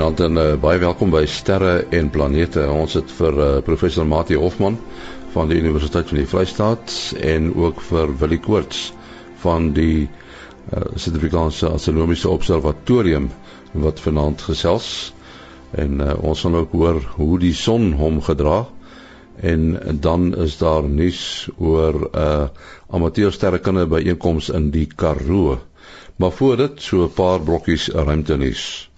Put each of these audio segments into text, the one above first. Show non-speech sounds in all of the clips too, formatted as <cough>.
Goeienaand en uh, baie welkom by Sterre en Planete. Ons het vir uh, professor Mati Hofman van die Universiteit van die Vrystaat en ook vir Willie Koorts van die uh, Suid-Afrikaanse Astronomiese Observatorium wat vanaand gesels. En uh, ons gaan ook hoor hoe die son hom gedra en dan is daar nuus oor 'n uh, amateursterrekunde byeenkoms in die Karoo. Maar voor dit so 'n paar brokkies ruimte nuus.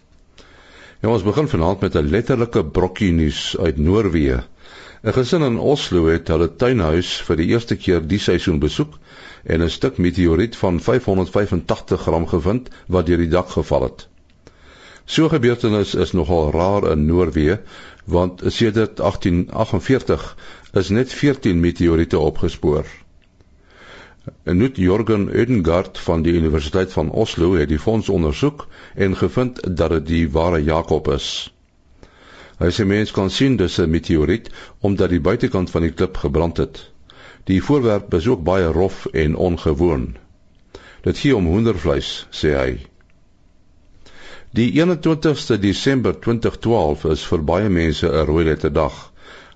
Ja, ons begin vanaand met 'n letterlike brokkie nuus uit Noorwe. 'n Gesin in Oslo het hulle tuinhuis vir die eerste keer die seisoen besoek en 'n stuk meteoriet van 585 gram gevind wat deur die dak geval het. So 'n gebeurtenis is nogal rar in Noorwe want sedert 1848 is net 14 meteoriete opgespoor. Nut Jorgen Edengard van die Universiteit van Oslo het die fonds ondersoek en gevind dat dit die ware Jakob is. Hy sê mens kan sien dis 'n meteoriet omdat die buitekant van die klip gebrand het. Die voorwerp is ook baie rof en ongewoon. Dit gee om hoendervleis, sê hy. Die 21ste Desember 2012 is vir baie mense 'n rooi letter dag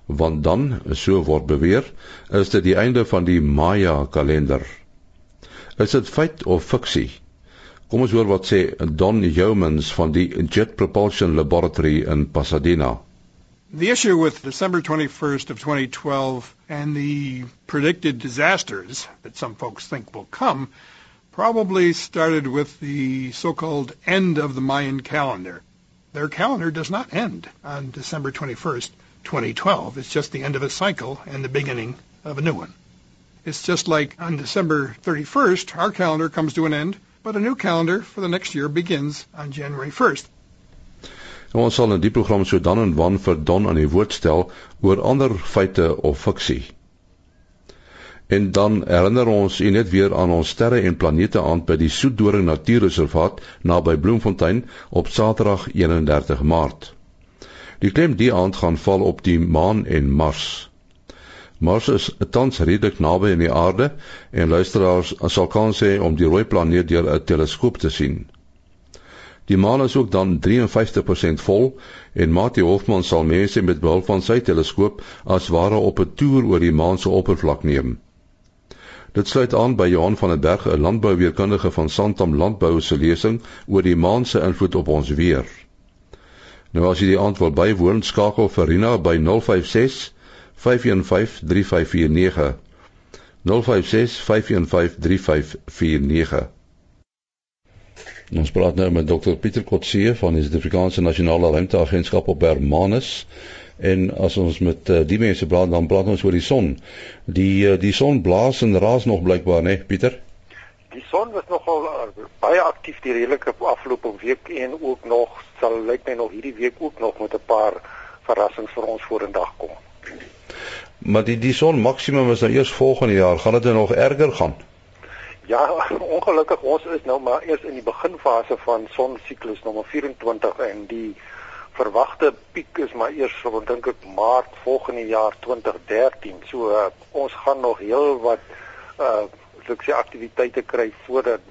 want dan so word beweer is dit die einde van die Maya kalender. Is dit feit of fiksie? Kom ons hoor wat sê Don Yeomans van die Jet Propulsion Laboratory in Pasadena. The issue with December 21st of 2012 and the predicted disasters that some folks think will come probably started with the so-called end of the Mayan calendar. Their calendar does not end on December 21st. 2012. It's just the end of a cycle and the beginning of a new one. It's just like on December 31st, our calendar comes to an end, but a new calendar for the next year begins on January 1st. Nou, ons sal in die program so dan en wan vir Don aan die woord stel oor ander feite of fiksie. En dan herinner ons u net weer aan ons sterre en planete aan by die Soetdoring Natuurreservaat naby Bloemfontein op Saterdag 31 Maart. Die klem die aand gaan val op die maan en Mars. Mars is tans redelik naby aan die aarde en luisteraars sal kan sê om die rooi planeet deur 'n teleskoop te sien. Die maan is ook dan 53% vol en Mati Hofman sal mense met behulp van sy teleskoop as ware op 'n toer oor die maan se oppervlak neem. Dit sluit aan by Johan van der Berg, 'n landbouweerkundige van Santam Landbou se lesing oor die maan se invloed op ons weer. Nou as jy die wil bywoon, skakel vir Rina by 056 515 3549. 056 515 3549. Ons praat nou met Dr Pieter Kotse van die Suid-Afrikaanse Nasionale Ruimteagentskap op Hermanus. En as ons met uh, die mense praat, dan praat ons oor die son. Die uh, die son blaas en raas nog blykbaar, né, Pieter? Die son was nogal uh, baie aktief die redelike afgelope week en ook nog sal lyk my nog hierdie week ook nog met 'n paar verrassings vir ons vorendag kom. Maar die die son maksimum is nou eers volgende jaar, gaan dit nou nog erger gaan? Ja, <laughs> ongelukkig ons is nou maar eers in die beginfase van sonsiklus nommer 24 en die verwagte piek is maar eers so dink ek Maart volgende jaar 2013. So uh, ons gaan nog heel wat uh ek sê aktiwiteite kry voordat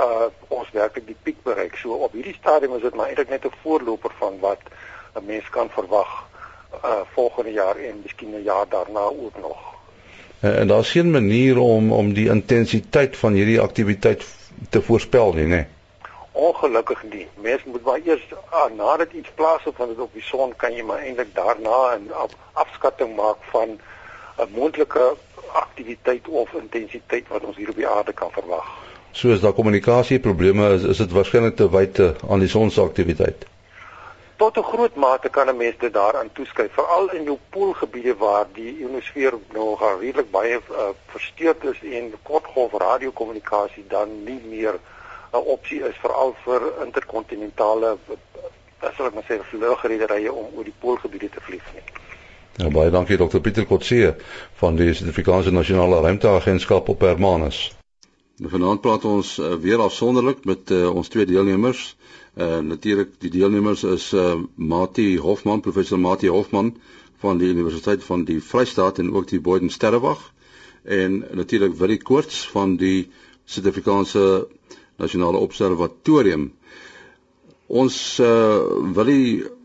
uh ons werklik die piek bereik. So op hierdie stadium is dit maar eintlik net 'n voorloper van wat 'n mens kan verwag uh volgende jaar en miskien 'n jaar daarna ook nog. En, en daar's geen manier om om die intensiteit van hierdie aktiwiteit te voorspel nie, né? Ongelukkig nie. Mens moet maar eers uh, nadat iets plaasvind van dit op die son kan jy maar eintlik daarna 'n afskatting maak van 'n moontlike aktiwiteit of intensiteit wat ons hier op die aarde kan verwag. So as daar kommunikasieprobleme is, is dit waarskynlik te wyte aan die son se aktiwiteit. Tot 'n groot mate kan 'n mens dit daaraan toeskryf, veral in jou poolgebiede waar die ionosfeer nog redelik baie uh, versteurd is en kortgolf radiokommunikasie dan nie meer 'n opsie is veral vir interkontinentale as ek maar sê vliegrederye om oor die poolgebiede te vlieg nie. Ja, baie dankie Dr Pieter Kotse van die Suid-Afrikaanse Nasionale Ruimteagentskap op Hermanus. Vanaand praat ons uh, weer afsonderlik met uh, ons twee deelnemers. Uh, Natuurlik die deelnemers is uh, Mati Hofman, professor Mati Hofman van die Universiteit van die Vrystaat en ook die Boden Sterrewag en natuurlik Willie Koorts van die Suid-Afrikaanse Nasionale Observatorium. Ons uh wil nie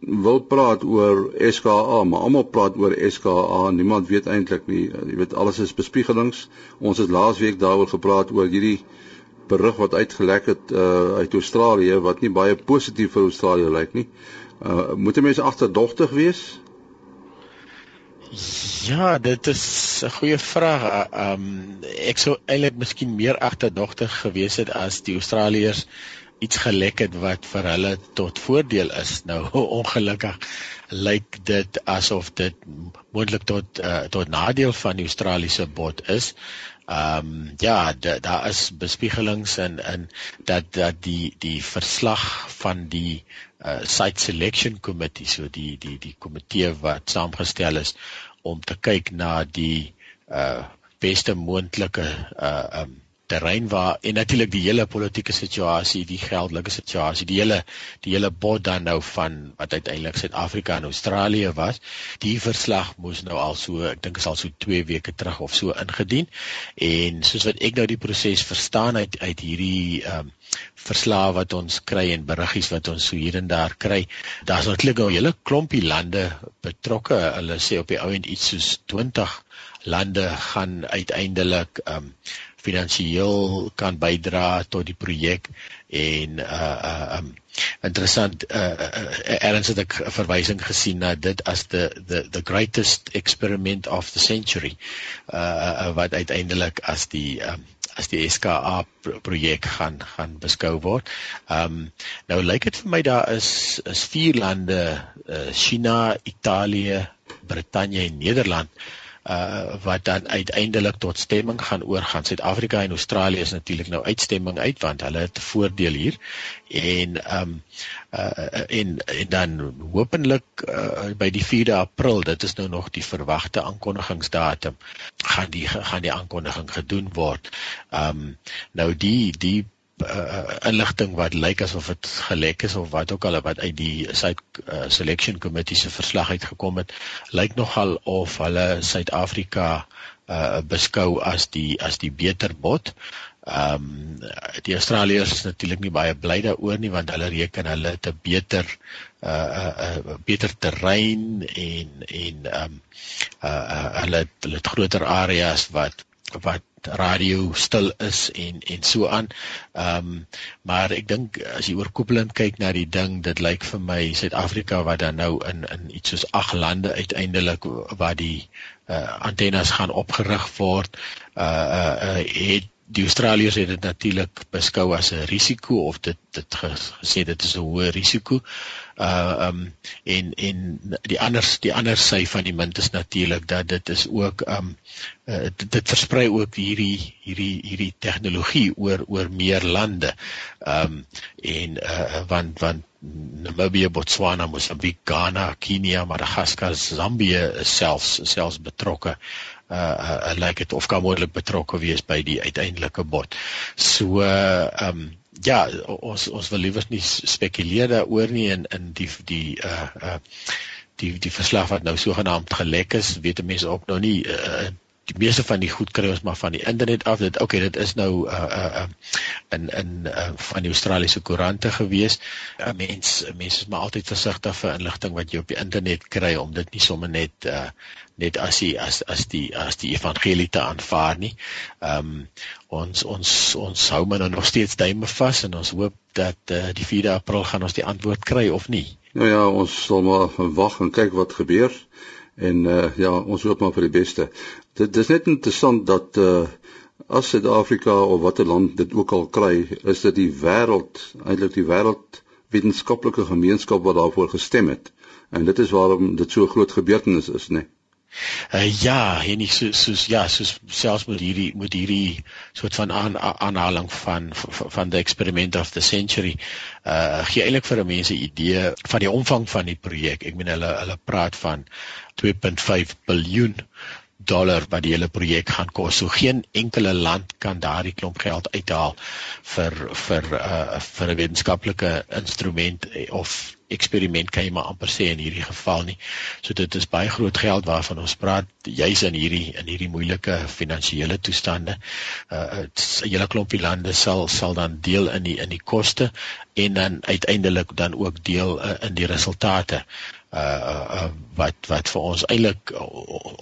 wil praat oor SKA, maar almal praat oor SKA. Niemand weet eintlik nie. Jy weet alles is bespiegelings. Ons het laasweek daaroor gepraat oor hierdie berig wat uitgelek het uh uit Australië wat nie baie positief vir Australië lyk nie. Uh moet mense agterdogtig wees? Ja, dit is 'n goeie vraag. Uh, um ek sou eintlik miskien meer agterdogtig gewees het as die Australiërs iets gelek het wat vir hulle tot voordeel is. Nou <laughs> ongelukkig lyk dit asof dit moontlik tot uh, tot nadeel van die Australiese bot is. Ehm um, ja, daar is bespiegelings en en dat dat die die verslag van die uh, site selection committee, so die die die komitee wat saamgestel is om te kyk na die uh beste moontlike uh um terrein waar en natuurlik die hele politieke situasie, die geldelike situasie, die hele die hele bod dan nou van wat uiteindelik Suid-Afrika en Australië was. Die verslag moes nou al so, ek dink is al so 2 weke terug of so ingedien. En soos wat ek nou die proses verstaan uit uit hierdie ehm um, verslae wat ons kry en beriggies wat ons so hier en daar kry, daar's nou 'n hele klompie lande betrokke. Hulle sê op die ou end iets soos 20 lande gaan uiteindelik ehm um, finansiëel kan bydra tot die projek en uh uh um interessant uh, uh erns het ek verwysing gesien na dit as the the the greatest experiment of the century uh, uh wat uiteindelik as die um as die SKA projek gaan gaan beskou word. Ehm um, nou lyk dit vir my daar is is vier lande, uh, China, Italië, Brittanje en Nederland uh wat dan uiteindelik tot stemming gaan oorgaan. Suid-Afrika en Australië is natuurlik nou uitstemming uit want hulle het 'n voordeel hier. En um uh en, en dan hopelik uh, by die 4de April, dit is nou nog die verwagte aankondigingsdatum, gaan die gaan die aankondiging gedoen word. Um nou die die uh, inligting wat lyk asof dit gelek is of wat ook al wat uit die site uh, selection committee se verslag uitgekom het lyk nogal of hulle Suid-Afrika uh, beskou as die as die beter bot. Ehm um, die Australiërs is natuurlik nie baie bly daaroor nie want hulle reken hulle het 'n beter uh uh, uh beter terrein en en ehm um, uh, uh hulle hulle het groter areas wat wat radio stil is en en so aan. Ehm um, maar ek dink as jy oorkoepelend kyk na die ding, dit lyk vir my Suid-Afrika wat dan nou in in iets soos ag lande uiteindelik waar die uh, antennes gaan opgerig word, uh uh, uh het die Australiërs het dit natuurlik beskou as 'n risiko of dit dit gesê dit is 'n hoë risiko uh um en en die ander die ander sy van die munt is natuurlik dat dit is ook um uh, dit, dit versprei ook hierdie hierdie hierdie tegnologie oor oor meer lande. Um en uh want want Namibië, Botswana, Mosambiek, Ghana, Kenia, Madagaskar, Zambië selfs selfs betrokke uh uh lyk dit of kan moontlik betrokke wees by die uiteindelike bod. So uh um ja, ons ons wil liewer nie spekuleer daaroor nie in in die die uh uh die die verslag wat nou sogenaamd gelek is, weet mense ook nog nie uh meeste van die goed kry ons maar van die internet af. Dit okay, dit is nou uh uh in in uh, van die Australiese koerante gewees. Uh, mens mense is maar altyd versigtig vir inligting wat jy op die internet kry om dit nie sommer net uh net as die as as die as die evangelie te aanvaar nie. Ehm um, ons ons ons hou maar nog steeds duime vas en ons hoop dat uh, die 4de April gaan ons die antwoord kry of nie. Nou ja, ons sal maar wag en kyk wat gebeur en uh, ja, ons hoop maar vir die beste. Dit dis net interessant dat uh as Suid-Afrika of watter land dit ook al kry, is dit die wêreld, eintlik die wêreld wetenskaplike gemeenskap wat daarvoor gestem het. En dit is waarom dit so 'n groot gebeurtenis is, né? Nee? Uh, ja, en nie so soos ja, soos selfs met hierdie met hierdie soort van aan, aanhaling van van, van the experiment of the century. Uh gee eintlik vir mense idee van die omvang van die projek. Ek meen hulle hulle praat van 2.5 biljoen dollar wat die hele projek gaan kos. So geen enkele land kan daardie klomp geld uithaal vir vir 'n uh, vir 'n wetenskaplike instrument of eksperiment kan jy maar amper sê in hierdie geval nie. So dit is baie groot geld waarvan ons praat juis in hierdie in hierdie moeilike finansiële toestande. Uh 'n hele klompie lande sal sal dan deel in die in die koste en dan uiteindelik dan ook deel uh, in die resultate uh, uh wat wat vir ons eintlik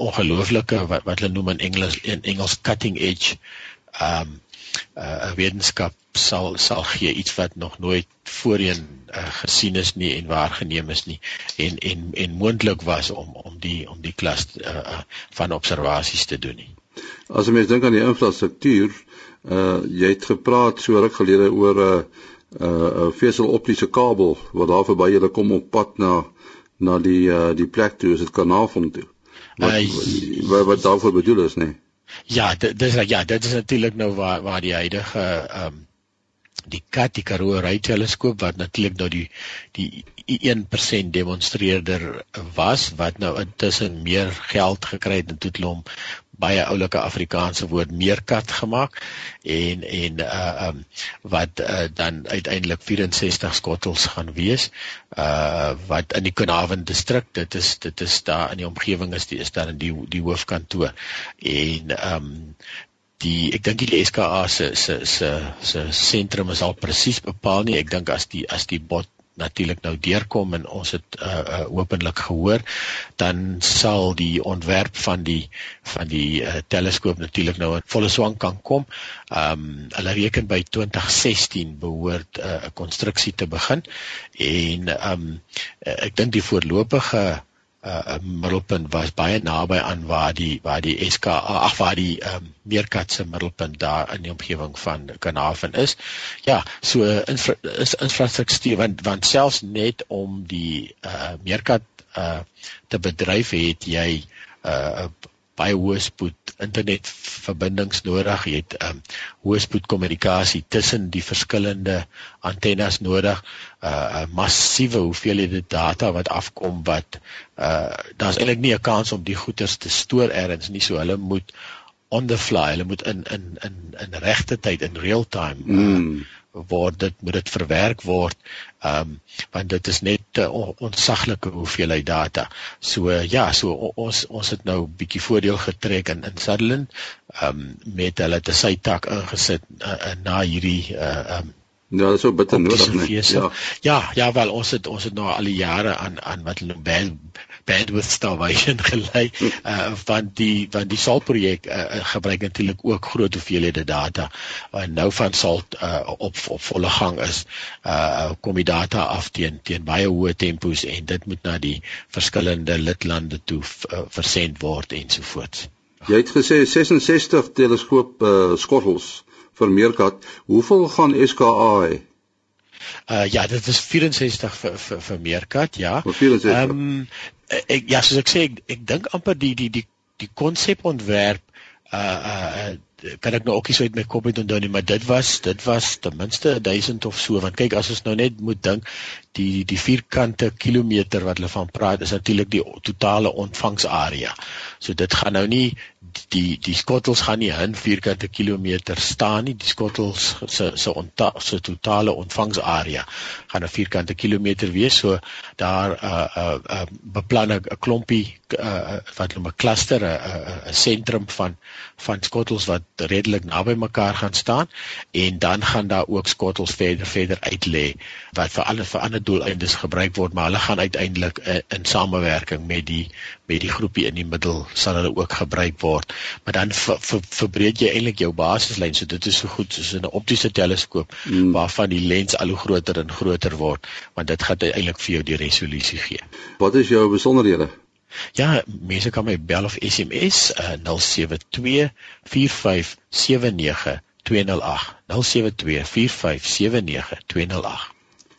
ongelooflike wat wat hulle noem in Engels in Engels cutting edge um uh wetenskap sal sal gee iets wat nog nooit voorheen uh, gesien is nie en waargeneem is nie en en en moontlik was om om die om die klas uh, uh, van observasies te doen nie. As jy mens dink aan die infrastruktuur, uh jy het gepraat so ruk gelede oor 'n uh, uh, veseloptiese kabel wat daar verby julle kom op pad na na die uh, die plek toe is dit Kanaafond toe. Wat, uh, wat wat daarvoor bedoel is, nee. Ja, dis ja, dit is natuurlik nou waar waar die huidige ehm um, die kat die Karoo ry teleskoop wat natuurlik nou die die 1% demonstreerder was wat nou intussen meer geld gekry het en toe hom baie oulike Afrikaanse woord meerkat gemaak en en uh um wat uh, dan uiteindelik 64 skottels gaan wees uh wat in die Konaven distrik dit is dit is daar in die omgewing is die is daar in die die hoofkantoor en um die ek dink die SKA se se se se sentrum is al presies bepaal nie ek dink as die as die bot natuurlik nou deurkom en ons het uh, uh openlik gehoor dan sal die ontwerp van die van die uh, teleskoop natuurlik nou in volle swang kan kom. Ehm um, hulle reken by 2016 behoort 'n uh, konstruksie te begin en ehm um, ek dink die voorlopige uh middelpunt was baie naby aan waar die waar die SK ag waar die um, meerkat se middelpunt daar in die omgewing van Kanaven is. Ja, so infra, is infrastruktuur want want selfs net om die uh meerkat uh te bedryf het jy uh baie hoë spoed internetverbindings nodig. Jy het um hoë spoed kommunikasie tussen die verskillende antennes nodig. Uh 'n massiewe hoeveelhede data wat afkom wat uh daar's eintlik nie 'n kans om die goeders te stoor elders nie. So hulle moet on the fly, hulle moet in in in in regte tyd in real time uh, mm word dit moet dit verwerk word ehm um, want dit is net 'n uh, onsaglike hoeveelheid data. So uh, ja, so ons ons het nou bietjie voordeel getrek in in Sutherland ehm um, met hulle te sy tak ingesit uh, uh, na hierdie uh um, Ja, dit is so bitter nodig net. Ja. ja, ja, wel ons het ons het nou al die jare aan aan wat hulle bandwidth starvation <laughs> gelei uh van die van die salt projek uh, gebruik natuurlik ook groot hoeveelhede data en nou van salt uh op op volle gang is uh kom die data af teen teen baie hoë tempos en dit moet na die verskillende lidlande toe uh, versend word ensovoorts. Jy het gesê 66 teleskoop uh skottels vir meerkat. Hoeveel gaan SKA hê? Uh ja, dit is 64 vir vir vir meerkat, ja. Ehm um, ek ja, soos ek sê, ek, ek dink amper die die die die konsepontwerp uh uh kan ek nou ook nie so uit my kop uit onthou nie, maar dit was dit was ten minste 1000 of so want kyk as ons nou net moet dink die die vierkante kilometer wat hulle van praat is natuurlik die totale ontvangsarea. So dit gaan nou nie die die skottels gaan nie 'n vierkante kilometer staan nie. Die skottels se se onta se totale ontvangsarea gaan 'n vierkante kilometer wees. So daar uh uh, uh beplan 'n klompie uh wat hulle 'n kluster 'n 'n sentrum van van skottels wat redelik naby mekaar gaan staan en dan gaan daar ook skottels verder verder uit lê wat vir alle vir ander doeleindes gebruik word, maar hulle gaan uiteindelik uh, in samewerking met die met die groepie in die middel sal hulle ook gebruik word. Maar dan ver, ver, verbreek jy eintlik jou basislyn. So dit is so goed soos 'n optiese teleskoop mm. waarvan die lens al hoe groter en groter word, want dit gaan eintlik vir jou die resolusie gee. Wat is jou besonderhede? Ja, mense kan my bel of SMS uh, 072 4579 208 072 4579 208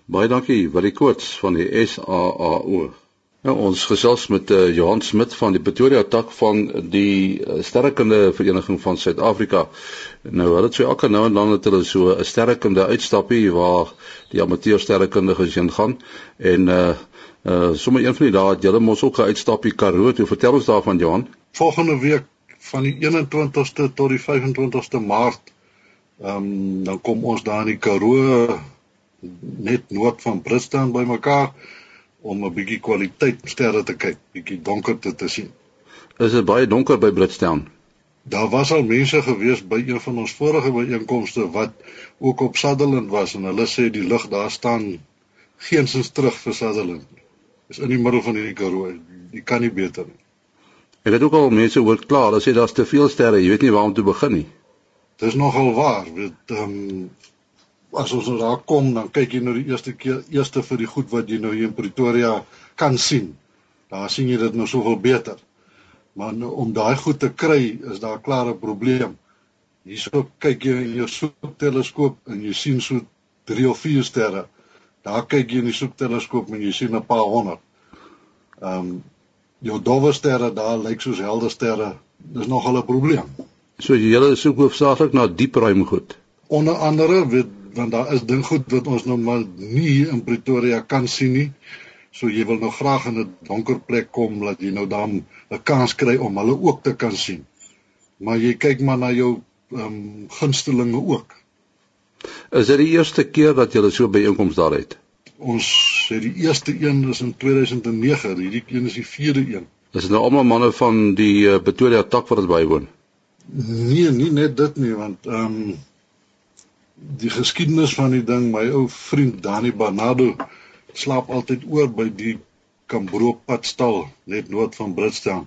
Baie dankie vir die koers van die SAAO Nou ons gesels met uh, Johan Smit van die Pretoria tak van die uh, sterrekunde vereniging van Suid-Afrika. Nou hulle het so elke nou en dan het hulle so 'n sterrekunde uitstappie waar die amateur sterrekundiges heen gaan en uh uh sommer een van die dae het julle mos ook 'n uitstappie Karoo. Toe vertel ons daarvan Johan. Volgende week van die 21ste tot die 25ste Maart ehm um, dan kom ons daar in die Karoo net noord van Brisbane bymekaar om 'n bietjie kwaliteit sterre te kyk, bietjie donkerte te sien. Is dit baie donker by Britstown? Daar was al mense gewees by een van ons vorige byeenkomste wat ook op Sutherland was en hulle sê die lig daar staan geensins terug vir Sutherland. Dis in die middel van die Karoo. Jy kan nie beter nie. Ek het ook al mense hoor kla, hulle sê daar's te veel sterre, jy weet nie waar om te begin nie. Dis nogal waar. Dit ehm um, as ons nou daar kom, dan kyk jy nou die eerste keer eerste vir die goed wat jy nou hier in Pretoria kan sien. Daar sien jy dit nou soveel beter. Maar nou, om daai goed te kry, is daar 'n klare probleem. Hierso kyk jy in jou soekteleskoop en jy sien so 3 of 4 sterre. Daar kyk jy in die soekteleskoop en jy sien 'n paar honderd. Ehm um, jou dowwe sterre daar lyk soos helder sterre. Dis nogal 'n probleem. So jy hele soek hoofsaaklik na diep ruim goed. Onder andere weet want daar is ding goed wat ons nou maar nie hier in Pretoria kan sien nie. So jy wil nou graag in 'n donker plek kom dat jy nou dan 'n kans kry om hulle ook te kan sien. Maar jy kyk maar na jou ehm um, gunstelinge ook. Is dit die eerste keer dat jy so by einkoms daar het? Ons sê die eerste een is in 2009, hierdie een is die vierde een. Is dit nou almal manne van die uh, Pretoria tak wat dit bywoon? Nee, nie net dit nie, want ehm um, die geskiedenis van die ding, my ou vriend Dani Barnado slaap altyd oor by die Kambro padstal net noord van Britstown.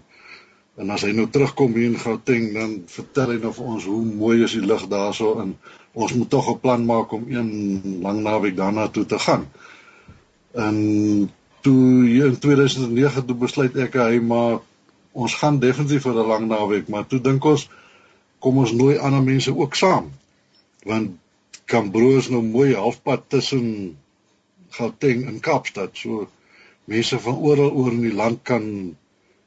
En as hy nou terugkom hier in Gauteng, dan vertel hy nou vir ons hoe mooi is die lug daarso en ons moet tog 'n plan maak om een lang naweek daarna toe te gaan. En toe in 2009 toe besluit ek hy maar ons gaan definitief vir 'n lang naweek, maar toe dink ons kom ons nooi ander mense ook saam. Want Kambro is nou mooi halfpad tussen Gauteng en Kaapstad. So mense van oral oor in die land kan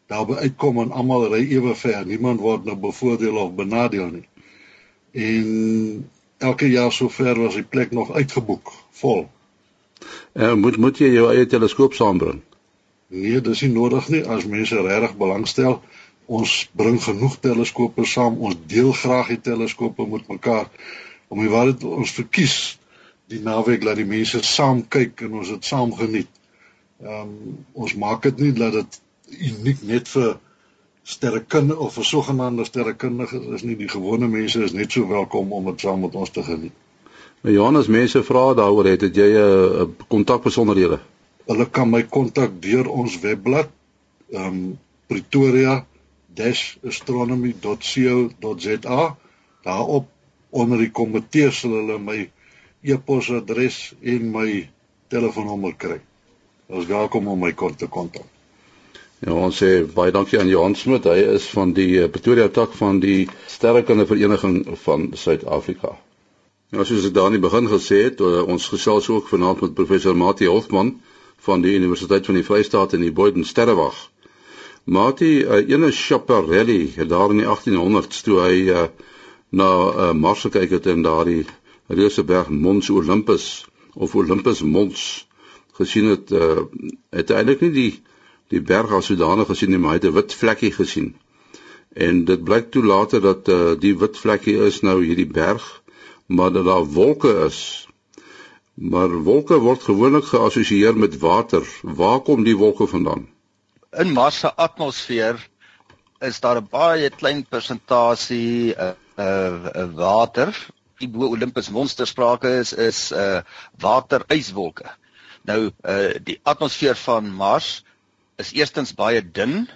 daarby uitkom en almal ry ewe ver. Niemand word nou bevoordeel of benadeel nie. En elke jaar sover was die plek nog uitgeboek, vol. En uh, moet moet jy jou eie teleskoop saambring? Nee, dis nie nodig nie as mense regtig belangstel. Ons bring genoeg teleskope saam. Ons deel graag die teleskope met mekaar om die waarheid ons verkies die naweek laat die mense saam kyk en ons dit saam geniet. Ehm um, ons maak dit nie dat dit uniek net vir sterrekunde of vir sogenaamde sterrekundiges is nie. Die gewone mense is net so welkom om dit saam met ons te geniet. Nou Johannes, mense vra daaroor het, het jy 'n uh, kontakbesonderhede? Hulle kan my kontak deur ons webblad ehm um, pretoria-astronomy.co.za daarop onder die komitee sal hulle my e-posadres en my telefoonnommer kry. Ons welkom om my kort te kontak. Ja, ons sê baie dankie aan Johan Smit. Hy is van die eh, Pretoria tak van die Sterrekunde Vereniging van Suid-Afrika. Ja, soos ek daar in die begin gesê het, eh, ons gesels ook vanaand met professor Mati Hofman van die Universiteit van die Vrystaat in die Boden Sterrewag. Mati, uh, ene Schiaparelli daar in die 1800s toe hy uh, na uh, Mars gekyk het en daardie reuse berg Mons Olympus of Olympus Mons gesien het, uh, het eintlik nie die die berg as sodanig gesien nie, maar hy het 'n wit vlekkie gesien. En dit blyk toe later dat uh, die wit vlekkie is nou hierdie berg, maar dat daar wolke is. Maar wolke word gewoonlik geassosieer met water. Waar kom die wolke vandaan? In Mars se atmosfeer is daar 'n baie klein persentasie uh, uh water die bo Olympus monster sprake is is uh wateryswolke. Nou uh die atmosfeer van Mars is eerstens baie dun,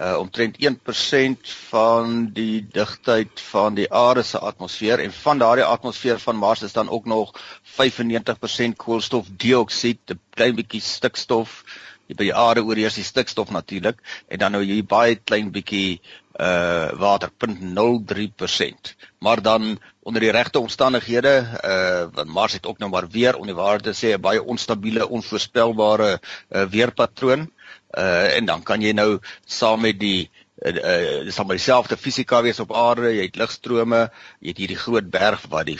uh omtrent 1% van die digtheid van die aarde se atmosfeer en van daardie atmosfeer van Mars is dan ook nog 95% koolstofdioksied, 'n klein bietjie stikstof. By die aarde oorheers die stikstof natuurlik en dan nou hier baie klein bietjie uh water 0.03%. Maar dan onder die regte omstandighede uh want Mars het ook nou maar weer waarde te sê 'n baie onstabiele, onvoorspelbare uh weerpatroon. Uh en dan kan jy nou saam met die uh, uh dis dan dieselfde fisika wees op aarde, jy het lugstrome, jy het hierdie groot berg wat die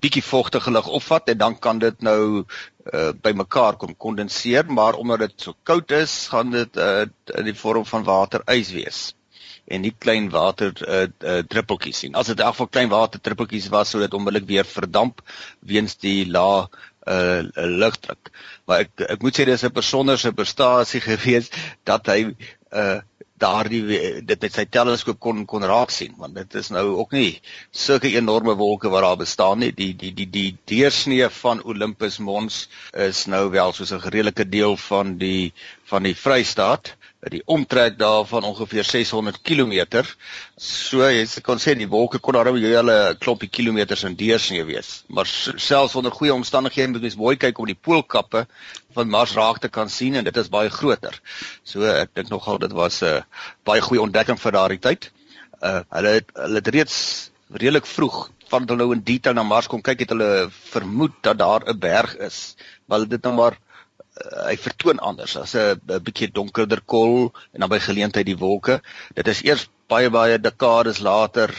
bietjie vochtige lug opvat en dan kan dit nou uh bymekaar kom kondenseer, maar omdat dit so koud is, gaan dit uh in die vorm van waterys wees. En nie klein water uh, uh, druppeltjies sien. As dit in elk geval klein water druppeltjies was, sou dit onmiddellik weer verdamp weens die lae uh, lugdruk. Maar ek ek moet sê dis 'n besonderse prestasie <laughs> gewees dat hy uh, daardie dit met sy teleskoop kon kon raak sien want dit is nou ook nie sulke enorme wolke wat daar bestaan nie die die die die deursnee van Olympus Mons is nou wel soos 'n redelike deel van die van die Vrystaat die omtrek daarvan ongeveer 600 km. So jy kan sê die wolke kon daar 'n hele klompie kilometers in deursnee wees. Maar selfs onder goeie omstandighede moet mens mooi kyk om die poolkappe van Mars raak te kan sien en dit is baie groter. So ek dink nogal dit was 'n uh, baie goeie ontdekking vir daardie tyd. Uh hulle het, hulle het reeds redelik vroeg van hulle nou in detail na Mars kom kyk het hulle vermoed dat daar 'n berg is. Maar dit nou maar uh, hy vertoon anders as 'n bietjie donkerder kol en dan by geleentheid die wolke. Dit is eers baie baie dekades later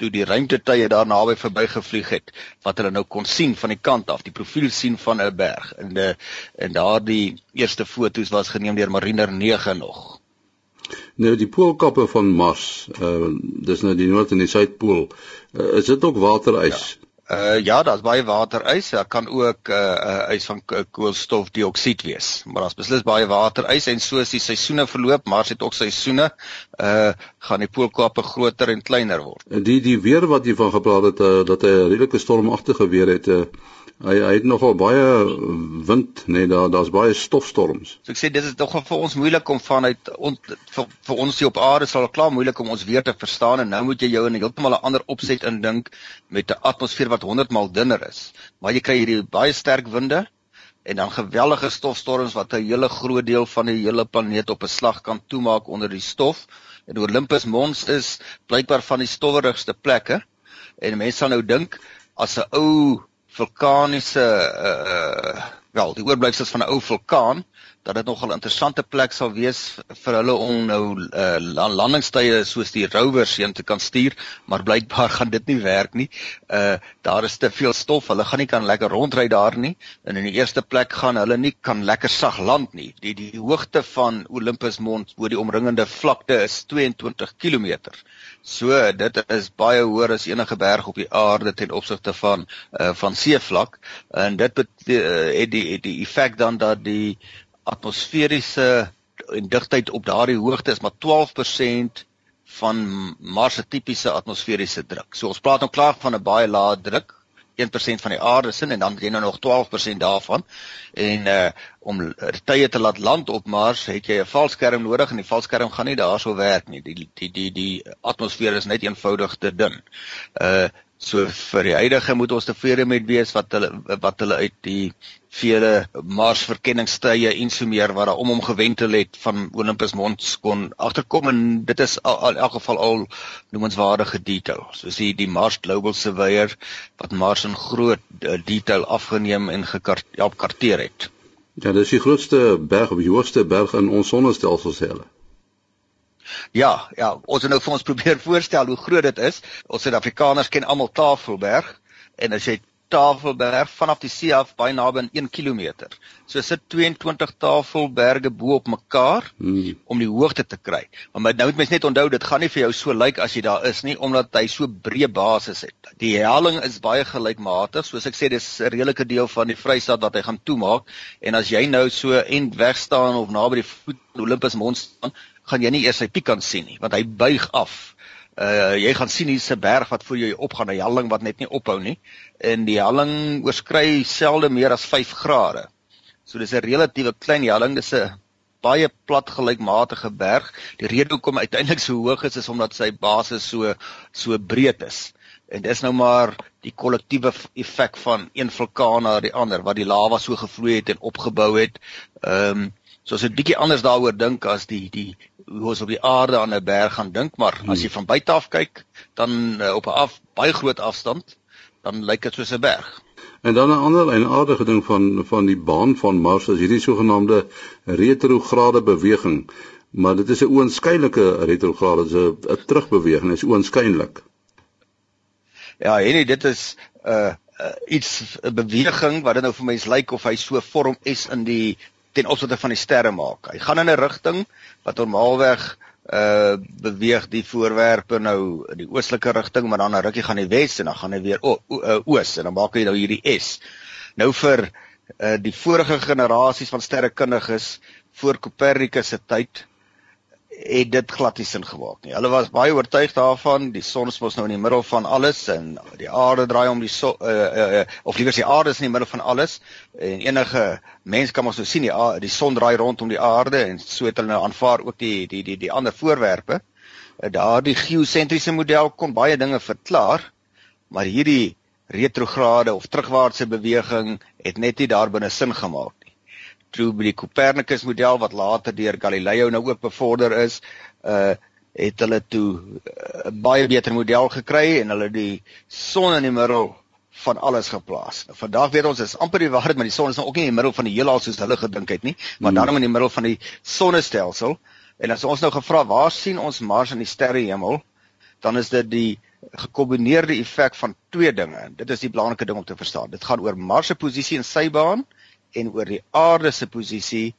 toe die ruimtetuie daar naby verbygevlieg het wat hulle nou kon sien van die kant af, die profiel sien van 'n berg. En de en daardie eerste foto's was geneem deur Mariner 9 nog. Nou die poolkappe van Mars, uh dis nou die noord en die suidpool. Uh, is dit ook waterys? Ja. Uh ja, daar's baie waterys. Daar kan ook uh, uh ys van koolstofdioksied wees. Maar daar's beslis baie waterys en soos die seisoene verloop, Mars het ook seisoene, uh gaan die poolkappe groter en kleiner word. Die die weer wat jy van gepraat het, uh, dat hy 'n redelike stormagtige weer het, uh Hy hy het nogal baie wind, nee, daar daar's baie stofstorms. So ek sê dit is tog vir ons moeilik om vanuit on, vir, vir ons hier op aarde sal klaar moeilik om ons weer te verstaan en nou moet jy jou in heeltemal 'n ander opset indink met 'n atmosfeer wat 100 maal dunner is. Maar jy kry hierdie baie sterk winde en dan geweldige stofstorms wat 'n hele groot deel van die hele planeet op 'n slag kan toemaak onder die stof. En Olympus Mons is blykbaar van die stowwerigste plekke. En mense sal nou dink as 'n ou vulkaniese uh wel, die oorblyfsels van 'n ou vulkaan dat dit nogal 'n interessante plek sal wees vir hulle om nou uh landingstye soos die rovers heen te kan stuur, maar blykbaar <laughs> gaan dit nie werk nie. Uh daar is te veel stof, hulle gaan nie kan lekker rondry daar nie. En in die eerste plek gaan hulle nie kan lekker sag land nie. Die die hoogte van Olympus Mons bo die omringende vlakte is 22 km. So dit is baie hoër as enige berg op die aarde ten opsigte van uh van seevlak en dit het die die, die effek dan dat die atmosferiese en digtheid op daardie hoogte is maar 12% van Mars se tipiese atmosferiese druk. So ons praat nou klaar van 'n baie lae druk, 1% van die aarde se en dan het jy nou nog 12% daarvan. En uh om tye te laat land op Mars, het jy 'n valskerm nodig en die valskerm gaan nie daarso werk nie. Die die die die atmosfeer is net eenvoudig te dun. Uh So vir die huidige moet ons tevrede met wees wat hulle wat hulle uit die vele Mars verkenningstye en so meer wat daar om hom gewentel het van Olympus Mons kon agterkom en dit is al, al, in elk geval al noemenswaardige detail. Soos die die Mars Global Surveyor wat Mars in groot uh, detail afgeneem en gekarteer het. Ja, dis die grootste berg of die hoogste berg in ons sonnestelsel se hele. Ja, ja, ons het nou vir ons <laughs> probeer voorstel hoe groot dit is. Ons Suid-Afrikaners ken almal Tafelberg en as jy Tafelberg vanaf die see af baie naby aan 1 km. So sit 22 Tafelberge bo op mekaar hmm. om die hoogte te kry. Maar nou moet mens net onthou dit gaan nie vir jou so lyk as jy daar is nie omdat hy so breë basis het. Die helling is baie gelykmatig. Soos ek sê dis 'n redelike deel van die Vrystaat wat hy gaan toemaak en as jy nou so end weg staan of naby die voet Olympus Mons staan, gaan jy nie eers sy piek kan sien nie, want hy buig af. Uh jy gaan sien hier's 'n berg wat voor jou opgaan, 'n helling wat net nie ophou nie. En die helling oorskry selde meer as 5 grade. So dis 'n relatiewe klein helling, dis 'n baie plat gelykmatige berg. Die rede hoekom uiteindelik so hoog is is omdat sy basis so so breed is. En dis nou maar die kollektiewe effek van een vulkaan na die ander wat die lava so gevloei het en opgebou het. Ehm um, So as 'n bietjie anders daaroor dink as die die hoe ons op die aarde aan 'n berg gaan dink, maar hmm. as jy van buite af kyk, dan uh, op 'n af baie groot afstand, dan lyk dit soos 'n berg. En dan 'n ander en aardige ding van van die baan van Mars is hierdie sogenaamde retrograde beweging. Maar dit is 'n oënskynlike retrograde, dit is 'n terugbeweging, is oënskynlik. Ja, en dit is 'n uh, uh, iets 'n beweging wat dit nou vir mense lyk of hy so vorm S in die ten opsigte van die sterre maak. Hy gaan in 'n rigting wat normaalweg uh beweeg die voorwerpe nou in die oostelike rigting, maar dan 'n rukkie gaan hy wes en dan gaan hy weer o, o, uh, oos en dan maak hy nou hierdie S. Nou vir uh die vorige generasies van sterrekundiges voor Copernicus se tyd het dit glad nie sin gemaak nie. Hulle was baie oortuig daarvan die son is mos nou in die middel van alles en die aarde draai om die so, uh, uh, of liewer die aarde is in die middel van alles en enige mens kan mos nou sien die aarde, die son draai rondom die aarde en so het hulle nou aanvaar ook die die die die ander voorwerpe. Uh, Daardie geosentriese model kon baie dinge verklaar, maar hierdie retrograde of terugwaartse beweging het net nie daarbinne sin gemaak toe by die Copernicus model wat later deur Galileo nou ook bevorder is, uh het hulle toe 'n uh, baie beter model gekry en hulle die son in die middel van alles geplaas. Nou, vandag weet ons is amper die waarheid, maar die son is nou ook nie in die middel van die heelal soos hulle gedink het nie, maar hmm. dan in die middel van die sonnestelsel. En as ons nou gevra waar sien ons Mars in die sterrehemel, dan is dit die gekombineerde effek van twee dinge. Dit is die belangrike ding om te verstaan. Dit gaan oor Mars se posisie in sy baan en oor die aarde se posisie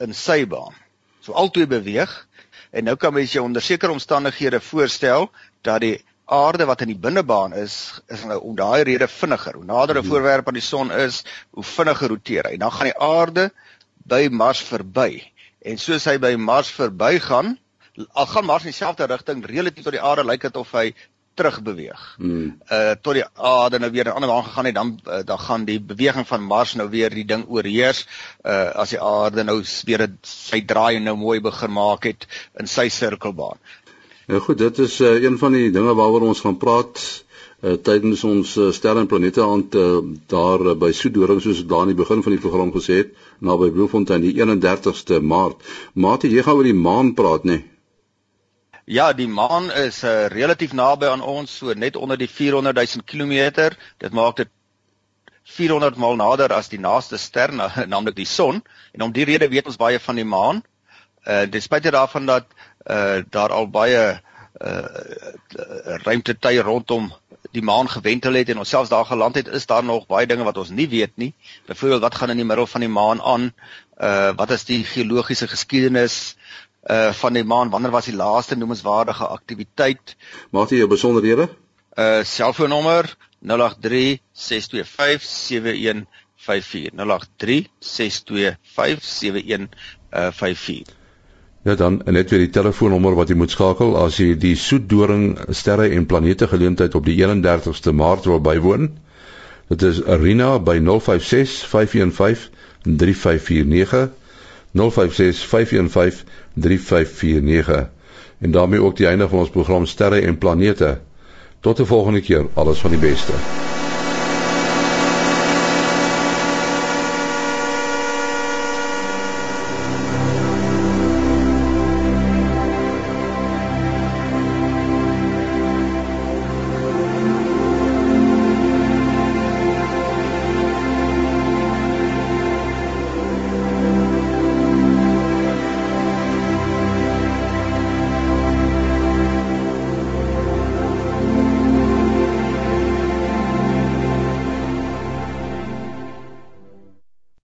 in sy baan. So albei beweeg en nou kan mens jou onder sekere omstandighede voorstel dat die aarde wat in die binnebaan is is nou om daai rede vinniger. Hoe nader 'n mhm. voorwerp aan die son is, hoe vinniger roteer hy. Dan gaan die aarde by Mars verby. En soos hy by Mars verbygaan, al gaan Mars in dieselfde rigting relatief tot die aarde lyk dit of hy terug beweeg. Hmm. Uh tot die aarde nou weer 'n ander baan gegaan het, dan uh, dan gaan die beweging van Mars nou weer die ding oorheers. Uh as die aarde nou weer sy draai nou mooi begin maak het in sy sirkelbaan. Ja goed, dit is uh, een van die dinge waaroor ons gaan praat uh tydens ons uh, sterre en planete aan uh, daar uh, by Soedoring soos daar aan die begin van die program gesê het, naby Bloemfontein die 31ste Maart. Maat, jy gaan oor die maan praat, nê? Nee? Ja, die maan is uh, relatief naby aan ons, so net onder die 400 000 km. Dit maak dit 400 maal nader as die naaste ster, naamlik <laughs> die son. En om die rede weet ons baie van die maan. Uh dis spite daarvan dat uh daar al baie uh ruimtetuie rondom die maan gewentel het en ons selfs daar geland het, is daar nog baie dinge wat ons nie weet nie. Byvoorbeeld wat gaan in die middel van die maan aan? Uh wat is die geologiese geskiedenis? Uh van die maan wanneer was die laaste noemenswaardige aktiwiteit? Maak jy jou besonderhede? Uh selfoonnommer 0836257154 0836257154 Ja dan net weer die telefoonnommer wat jy moet skakel as jy die Soetdoring sterre en planete geleentheid op die 31ste Maart wil bywoon. Dit is Arena by 056 515 3549 056 515 3549 en daarmee ook die einde van ons program sterre en planete. Tot 'n volgende keer. Alles van die beste